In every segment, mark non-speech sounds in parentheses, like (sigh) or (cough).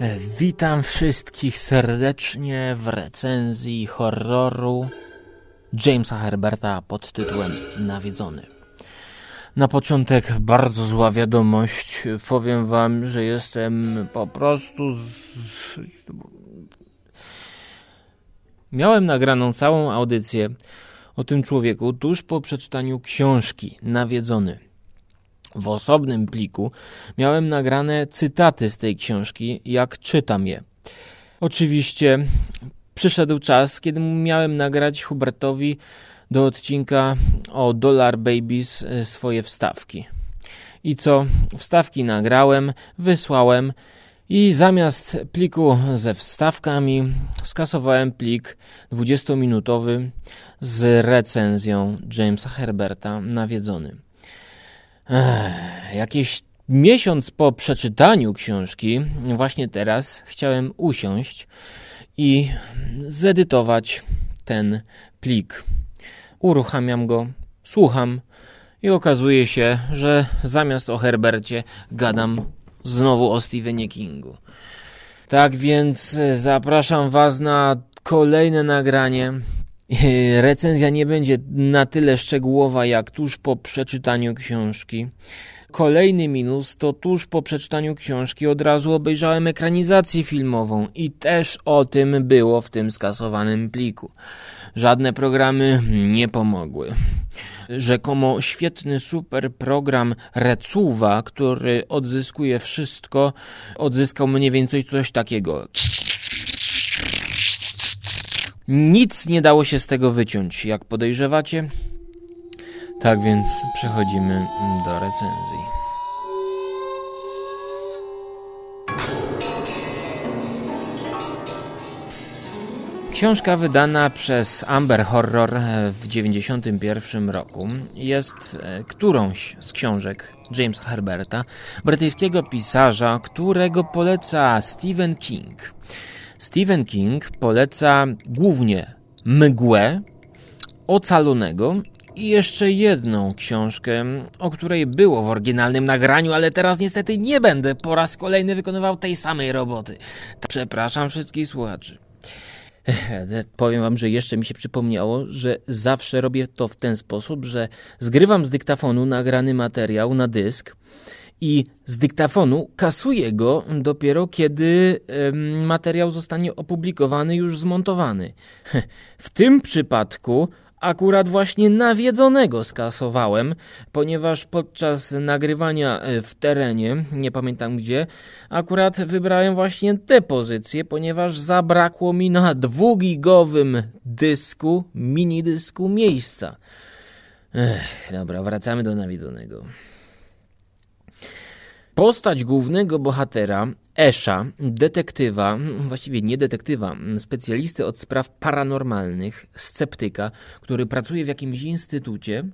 E, Witam wszystkich serdecznie w recenzji horroru Jamesa Herberta pod tytułem Nawiedzony. Na początek bardzo zła wiadomość. Powiem wam, że jestem po prostu. Z... Miałem nagraną całą audycję o tym człowieku tuż po przeczytaniu książki Nawiedzony. W osobnym pliku miałem nagrane cytaty z tej książki, jak czytam je. Oczywiście przyszedł czas, kiedy miałem nagrać Hubertowi do odcinka o Dollar Babies e, swoje wstawki. I co? Wstawki nagrałem, wysłałem i zamiast pliku ze wstawkami skasowałem plik 20-minutowy z recenzją Jamesa Herberta nawiedzony. Ech, jakieś miesiąc po przeczytaniu książki, właśnie teraz chciałem usiąść i zedytować ten plik. Uruchamiam go, słucham i okazuje się, że zamiast o Herbercie gadam znowu o Stephenie Kingu. Tak więc zapraszam Was na kolejne nagranie. (laughs) Recenzja nie będzie na tyle szczegółowa jak tuż po przeczytaniu książki. Kolejny minus to tuż po przeczytaniu książki od razu obejrzałem ekranizację filmową i też o tym było w tym skasowanym pliku. Żadne programy nie pomogły. Rzekomo świetny super program Recuwa, który odzyskuje wszystko, odzyskał mniej więcej coś takiego. Nic nie dało się z tego wyciąć, jak podejrzewacie. Tak więc przechodzimy do recenzji. Książka wydana przez Amber Horror w 1991 roku jest e, którąś z książek Jamesa Herberta, brytyjskiego pisarza, którego poleca Stephen King. Stephen King poleca głównie Mgłę, Ocalonego i jeszcze jedną książkę, o której było w oryginalnym nagraniu, ale teraz niestety nie będę po raz kolejny wykonywał tej samej roboty. Przepraszam wszystkich słuchaczy. Powiem wam, że jeszcze mi się przypomniało, że zawsze robię to w ten sposób, że zgrywam z dyktafonu nagrany materiał na dysk i z dyktafonu kasuję go dopiero kiedy materiał zostanie opublikowany, już zmontowany. (laughs) W tym przypadku akurat właśnie nawiedzonego skasowałem, ponieważ podczas nagrywania e, w terenie, nie pamiętam gdzie, akurat wybrałem właśnie tę pozycję, ponieważ zabrakło mi na dwugigowym dysku, mini dysku miejsca. Ech, dobra, wracamy do nawiedzonego. Postać głównego bohatera, Esha, detektywa, właściwie nie detektywa, specjalisty od spraw paranormalnych, sceptyka, który pracuje w jakimś instytucie,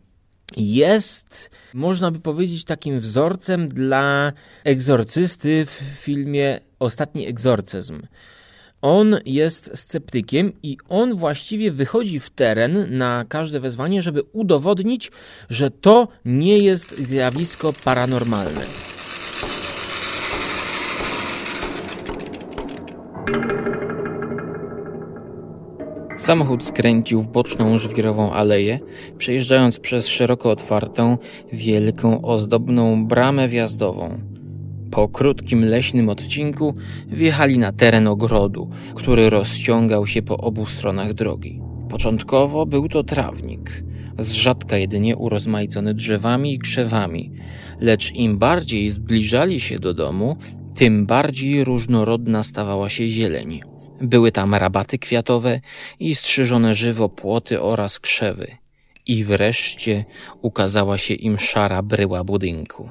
jest, można by powiedzieć, takim wzorcem dla egzorcysty w filmie Ostatni egzorcyzm. On jest sceptykiem i on właściwie wychodzi w teren na każde wezwanie, żeby udowodnić, że to nie jest zjawisko paranormalne. Samochód skręcił w boczną żwirową aleję, przejeżdżając przez szeroko otwartą, wielką, ozdobną bramę wjazdową. Po krótkim leśnym odcinku wjechali na teren ogrodu, który rozciągał się po obu stronach drogi. Początkowo był to trawnik, z rzadka jedynie urozmaicony drzewami i krzewami, lecz im bardziej zbliżali się do domu, tym bardziej różnorodna stawała się zieleń. Były tam rabaty kwiatowe i strzyżone żywo płoty oraz krzewy. I wreszcie ukazała się im szara bryła budynku.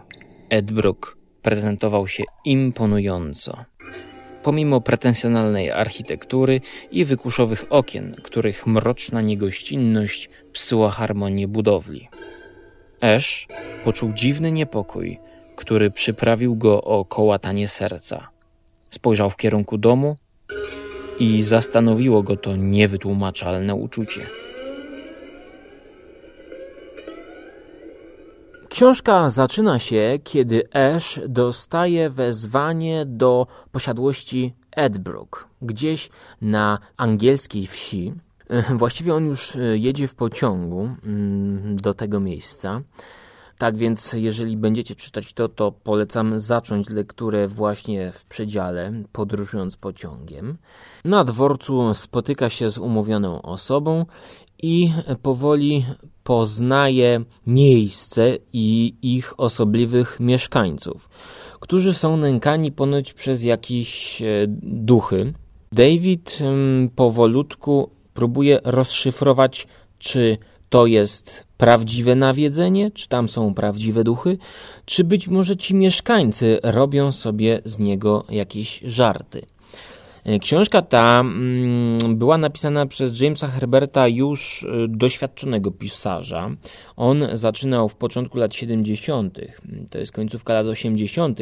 Edbrook prezentował się imponująco. Pomimo pretensjonalnej architektury i wykuszowych okien, których mroczna niegościnność psuła harmonię budowli. Ash poczuł dziwny niepokój, który przyprawił go o kołatanie serca. Spojrzał w kierunku domu i zastanowiło go to niewytłumaczalne uczucie. Książka zaczyna się, kiedy Ash dostaje wezwanie do posiadłości Edbrook, gdzieś na angielskiej wsi. Właściwie on już jedzie w pociągu mm, do tego miejsca. Tak więc, jeżeli będziecie czytać to, to polecam zacząć lekturę właśnie w przedziale, podróżując pociągiem. Na dworcu spotyka się z umówioną osobą i powoli poznaje miejsce i ich osobliwych mieszkańców, którzy są nękani ponoć przez jakieś e, duchy. David powolutku próbuje rozszyfrować, czy to jest prawdziwe nawiedzenie, czy tam są prawdziwe duchy, czy być może ci mieszkańcy robią sobie z niego jakieś żarty. E, książka ta mm, była napisana przez Jamesa Herberta, już e, doświadczonego pisarza. On zaczynał w początku lat 70., to jest końcówka lat 80.,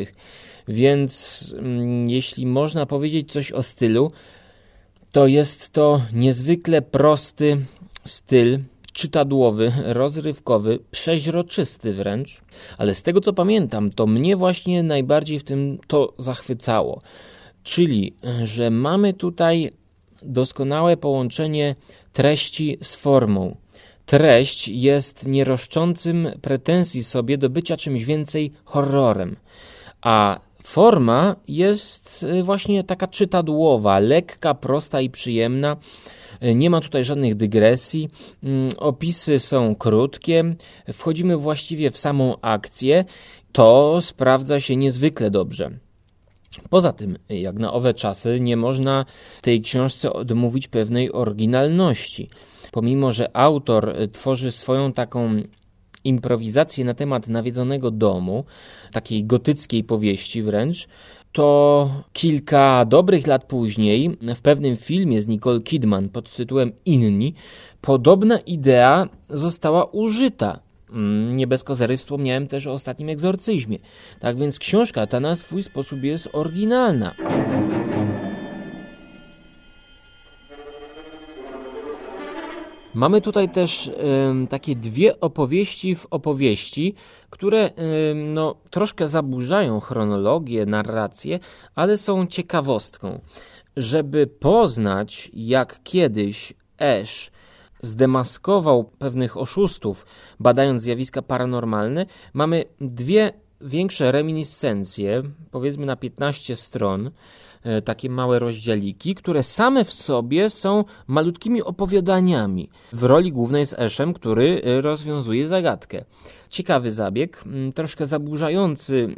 więc mm, jeśli można powiedzieć coś o stylu, to jest to niezwykle prosty styl, czytadłowy, rozrywkowy, przeźroczysty wręcz, ale z tego co pamiętam, to mnie właśnie najbardziej w tym to zachwycało. Czyli, że mamy tutaj doskonałe połączenie treści z formą. Treść jest nieroszczącym pretensji sobie do bycia czymś więcej horrorem, a forma jest y, właśnie taka czytadłowa, lekka, prosta i przyjemna. Nie ma tutaj żadnych dygresji, mm, opisy są krótkie, wchodzimy właściwie w samą akcję. To sprawdza się niezwykle dobrze. Poza tym, jak na owe czasy, nie można tej książce odmówić pewnej oryginalności. Pomimo, że autor tworzy swoją taką improwizację na temat nawiedzonego domu, takiej gotyckiej powieści wręcz, to kilka dobrych lat później w pewnym filmie z Nicole Kidman pod tytułem Inni podobna idea została użyta. Mm, nie bez kozery wspomniałem też o ostatnim egzorcyzmie. Tak więc książka ta na swój sposób jest oryginalna. Mamy tutaj też y, takie dwie opowieści w opowieści, które y, no, troszkę zaburzają chronologię, narrację, ale są ciekawostką. Żeby poznać, jak kiedyś Ash zdemaskował pewnych oszustów, badając zjawiska paranormalne, mamy dwie większe reminiscencje, powiedzmy na 15 stron, takie małe rozdzieliki, które same w sobie są malutkimi opowiadaniami w roli głównej z Eszem, który e, rozwiązuje zagadkę. Ciekawy zabieg, troszkę zaburzający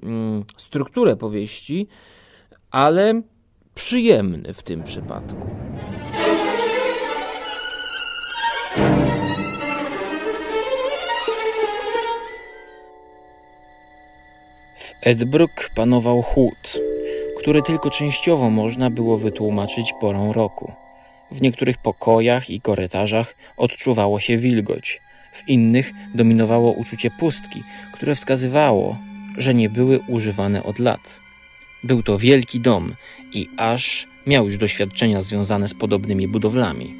strukturę powieści, ale przyjemny w tym przypadku. Edbrook panował chłód, który tylko częściowo można było wytłumaczyć porą roku. W niektórych pokojach i korytarzach odczuwało się wilgoć, w innych dominowało uczucie pustki, które wskazywało, że nie były używane od lat. Był to wielki dom i aż miał już doświadczenia związane z podobnymi budowlami.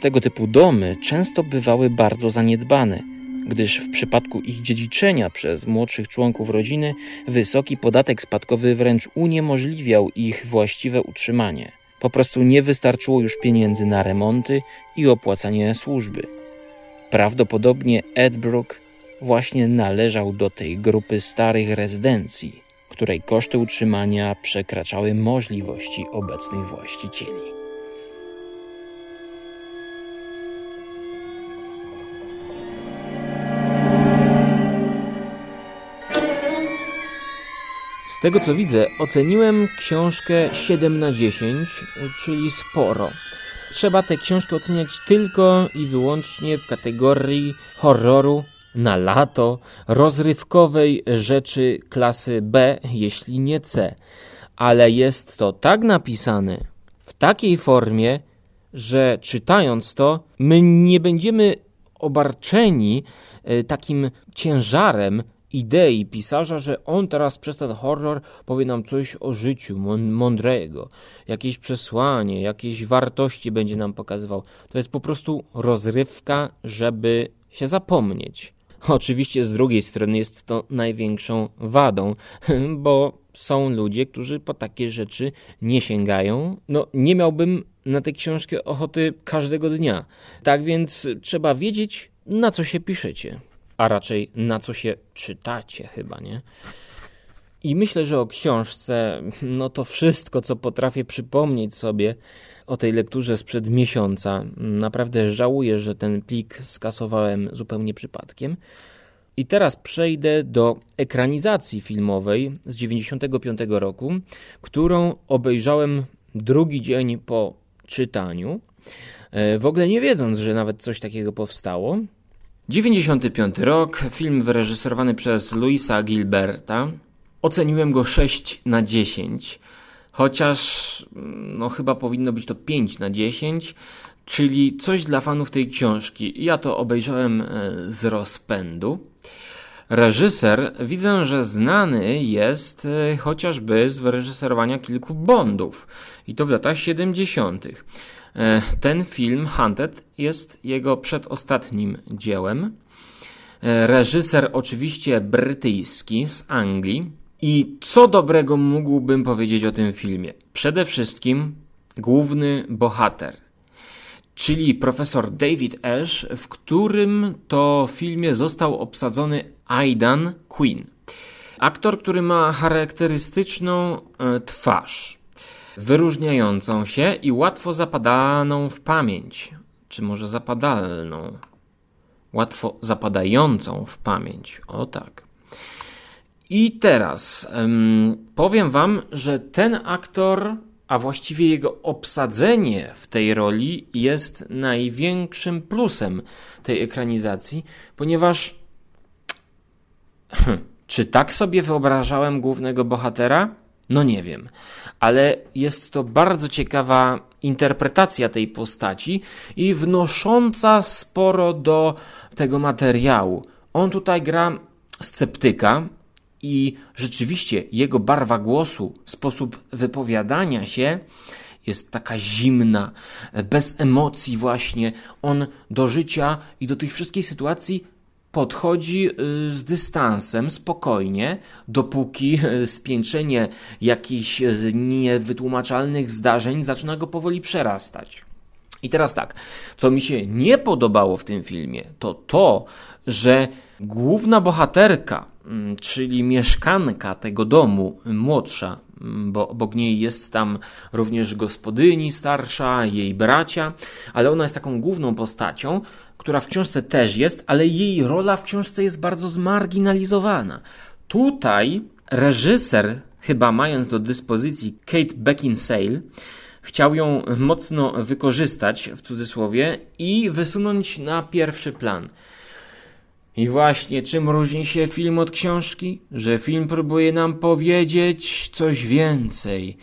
Tego typu domy często bywały bardzo zaniedbane gdyż w przypadku ich dziedziczenia przez młodszych członków rodziny wysoki podatek spadkowy wręcz uniemożliwiał ich właściwe utrzymanie. Po prostu nie wystarczyło już pieniędzy na remonty i opłacanie służby. Prawdopodobnie Edbrook właśnie należał do tej grupy starych rezydencji, której koszty utrzymania przekraczały możliwości obecnych właścicieli. Tego co widzę, oceniłem książkę 7 na 10, czyli sporo. Trzeba tę książkę oceniać tylko i wyłącznie w kategorii horroru na lato, rozrywkowej rzeczy klasy B, jeśli nie C. Ale jest to tak napisane, w takiej formie, że czytając to, my nie będziemy obarczeni e, takim ciężarem idei pisarza, że on teraz przez ten horror powie nam coś o życiu mądrego, jakieś przesłanie, jakieś wartości będzie nam pokazywał. To jest po prostu rozrywka, żeby się zapomnieć. Oczywiście z drugiej strony jest to największą wadą, (laughs) bo są ludzie, którzy po takie rzeczy nie sięgają. No, nie miałbym na tę książkę ochoty każdego dnia. Tak więc trzeba wiedzieć, na co się piszecie, a raczej na co się czytacie, chyba, nie? I myślę, że o książce, no to wszystko, co potrafię przypomnieć sobie o tej lekturze sprzed miesiąca. Naprawdę żałuję, że ten plik skasowałem zupełnie przypadkiem. I teraz przejdę do ekranizacji filmowej z 95 roku, którą obejrzałem drugi dzień po czytaniu, e, w ogóle nie wiedząc, że nawet coś takiego powstało. 95 rok, film wyreżyserowany przez Luisa Gilberta. Oceniłem go 6 na 10, chociaż no chyba powinno być to 5 na 10, czyli coś dla fanów tej książki. Ja to obejrzałem e, z rozpędu. Reżyser widzę, że znany jest e, chociażby z wyreżyserowania kilku Bondów i to w latach 70. E, ten film, Hunted, jest jego przedostatnim dziełem. Reżyser oczywiście brytyjski z Anglii. I co dobrego mógłbym powiedzieć o tym filmie? Przede wszystkim główny bohater, czyli profesor David Ash, w którym to filmie został obsadzony Aidan Quinn. Aktor, który ma charakterystyczną e, twarz, wyróżniającą się i łatwo zapadaną w pamięć, czy może zapadalną, łatwo zapadającą w pamięć. O tak. I teraz powiem Wam, że ten aktor, a właściwie jego obsadzenie w tej roli jest największym plusem tej ekranizacji, ponieważ (clears throat) czy tak sobie wyobrażałem głównego bohatera? No nie wiem, ale jest to bardzo ciekawa interpretacja tej postaci i wnosząca sporo do tego materiału. On tutaj gra sceptyka, i rzeczywiście jego barwa głosu, sposób wypowiadania się jest taka zimna, bez emocji, właśnie. On do życia i do tych wszystkich sytuacji podchodzi y, z dystansem, spokojnie, dopóki y, spiętrzenie jakichś y, niewytłumaczalnych zdarzeń zaczyna go powoli przerastać. I teraz tak, co mi się nie podobało w tym filmie, to to, że główna bohaterka, mm, czyli mieszkanka tego domu, młodsza, bo obok niej jest tam również gospodyni starsza, jej bracia, ale ona jest taką główną postacią, która w książce też jest, ale jej rola w książce jest bardzo zmarginalizowana. Tutaj reżyser, chyba mając do dyspozycji Kate Beckinsale, chciał ją mocno wykorzystać, w cudzysłowie, i wysunąć na pierwszy plan. I właśnie czym różni się film od książki? Że film próbuje nam powiedzieć coś więcej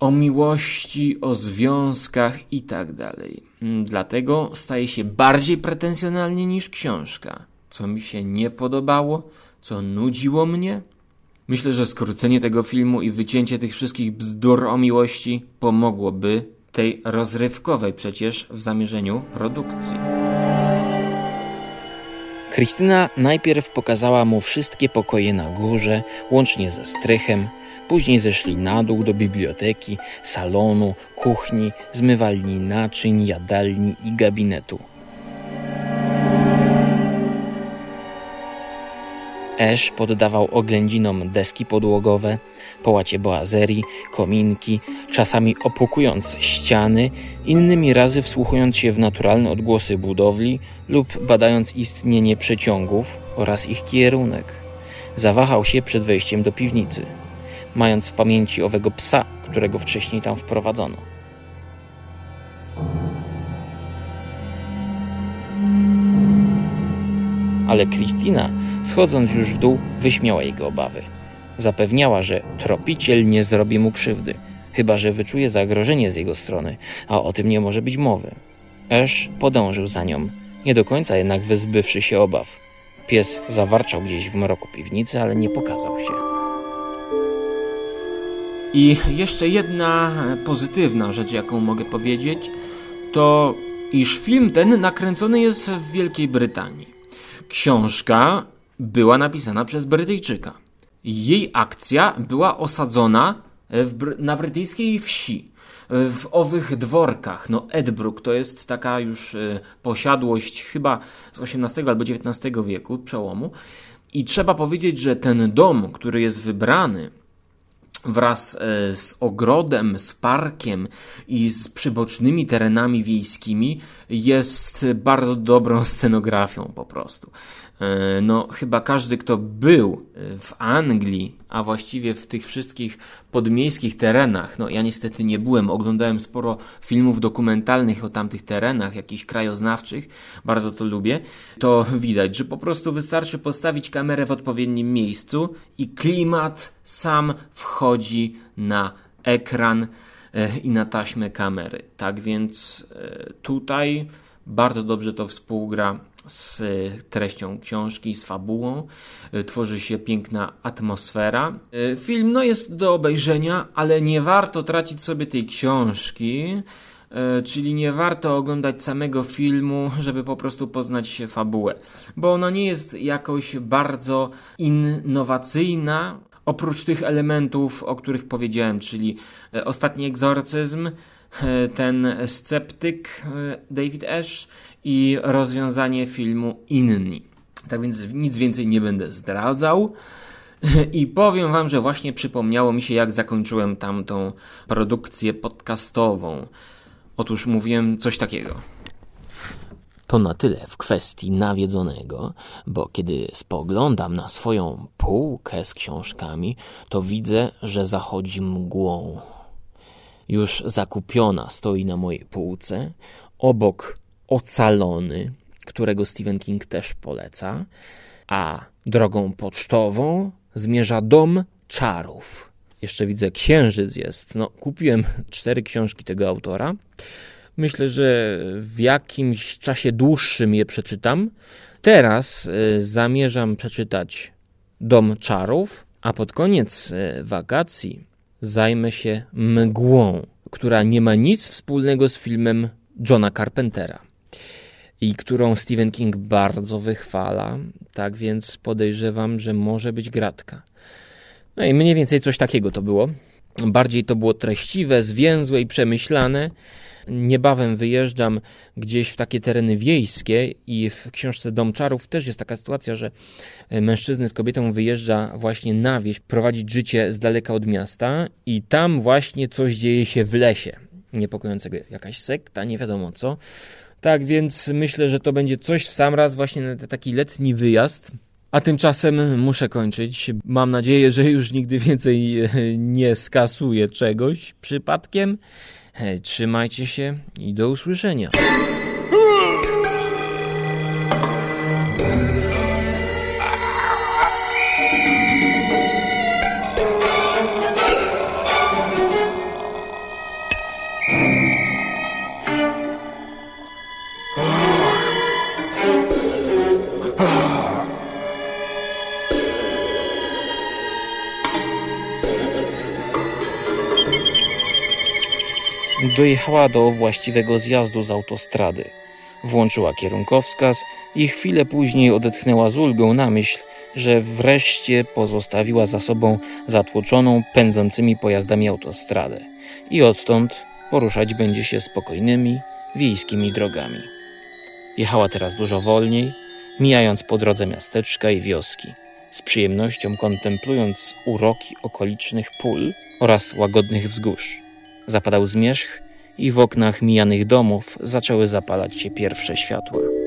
o miłości, o związkach i tak dalej. Dlatego staje się bardziej pretensjonalnie niż książka. Co mi się nie podobało, co nudziło mnie, Myślę, że skrócenie tego filmu i wycięcie tych wszystkich bzdur o miłości pomogłoby tej rozrywkowej przecież w zamierzeniu produkcji. Krystyna najpierw pokazała mu wszystkie pokoje na górze, łącznie ze strychem, później zeszli na dół do biblioteki, salonu, kuchni, zmywalni naczyń, jadalni i gabinetu. Esz poddawał oględzinom deski podłogowe, połacie boazerii, kominki, czasami opłukując ściany, innymi razy wsłuchując się w naturalne odgłosy budowli lub badając istnienie przeciągów oraz ich kierunek. Zawahał się przed wejściem do piwnicy, mając w pamięci owego psa, którego wcześniej tam wprowadzono. Ale Kristina Schodząc już w dół, wyśmiała jego obawy. Zapewniała, że tropiciel nie zrobi mu krzywdy, chyba że wyczuje zagrożenie z jego strony, a o tym nie może być mowy. Esz podążył za nią, nie do końca jednak wyzbywszy się obaw. Pies zawarczał gdzieś w mroku piwnicy, ale nie pokazał się. I jeszcze jedna pozytywna rzecz, jaką mogę powiedzieć, to iż film ten nakręcony jest w Wielkiej Brytanii. książka była napisana przez Brytyjczyka. Jej akcja była osadzona w, na brytyjskiej wsi w owych dworkach. No Edbrook to jest taka już e, posiadłość chyba z XVIII albo XIX wieku, przełomu. I trzeba powiedzieć, że ten dom, który jest wybrany wraz e, z ogrodem, z parkiem i z przybocznymi terenami wiejskimi jest bardzo dobrą scenografią po prostu. E, no, chyba każdy, kto był e, w Anglii, a właściwie w tych wszystkich podmiejskich terenach, no ja niestety nie byłem, oglądałem sporo filmów dokumentalnych o tamtych terenach, jakichś krajoznawczych, bardzo to lubię, to widać, że po prostu wystarczy postawić kamerę w odpowiednim miejscu i klimat sam wchodzi na ekran e, i na taśmę kamery. Tak więc tutaj bardzo dobrze to współgra z treścią książki, z fabułą. E, tworzy się piękna atmosfera. E, film no, jest do obejrzenia, ale nie warto tracić sobie tej książki. E, czyli nie warto oglądać samego filmu, (laughs) żeby po prostu poznać się fabułę, bo ona nie jest jakoś bardzo innowacyjna, oprócz tych elementów, o których powiedziałem, czyli ostatni egzorcyzm, ten sceptyk David Ash i rozwiązanie filmu Inni. Tak więc nic więcej nie będę zdradzał. I powiem Wam, że właśnie przypomniało mi się, jak zakończyłem tamtą produkcję podcastową. Otóż mówiłem coś takiego. To na tyle w kwestii nawiedzonego, bo kiedy spoglądam na swoją półkę z książkami, to widzę, że zachodzi mgłą. Już zakupiona stoi na mojej półce, obok Ocalony, którego Stephen King też poleca, a drogą pocztową zmierza Dom Czarów. Jeszcze widzę, Księżyc jest. No, kupiłem cztery książki tego autora. Myślę, że w jakimś czasie dłuższym je przeczytam. Teraz y, zamierzam przeczytać Dom Czarów, a pod koniec y, wakacji zajmę się mgłą, która nie ma nic wspólnego z filmem Johna Carpentera i którą Stephen King bardzo wychwala, tak więc podejrzewam, że może być gratka. No i mniej więcej coś takiego to było. Bardziej to było treściwe, zwięzłe i przemyślane. Niebawem wyjeżdżam gdzieś w takie tereny wiejskie i w książce Dom Czarów też jest taka sytuacja, że mężczyzny z kobietą wyjeżdża właśnie na wieś, prowadzić życie z daleka od miasta i tam właśnie coś dzieje się w lesie. Niepokojącego, jakaś sekta, nie wiadomo co. Tak więc myślę, że to będzie coś w sam raz właśnie na taki letni wyjazd. A tymczasem muszę kończyć. Mam nadzieję, że już nigdy więcej e, nie skasuję czegoś przypadkiem. E, trzymajcie się i do usłyszenia. Dojechała do właściwego zjazdu z autostrady. Włączyła kierunkowskaz i chwilę później odetchnęła z ulgą na myśl, że wreszcie pozostawiła za sobą zatłoczoną pędzącymi pojazdami autostradę i odtąd poruszać będzie się spokojnymi, wiejskimi drogami. Jechała teraz dużo wolniej, mijając po drodze miasteczka i wioski, z przyjemnością kontemplując uroki okolicznych pól oraz łagodnych wzgórz. Zapadał zmierzch i w oknach mijanych domów zaczęły zapalać się pierwsze światła.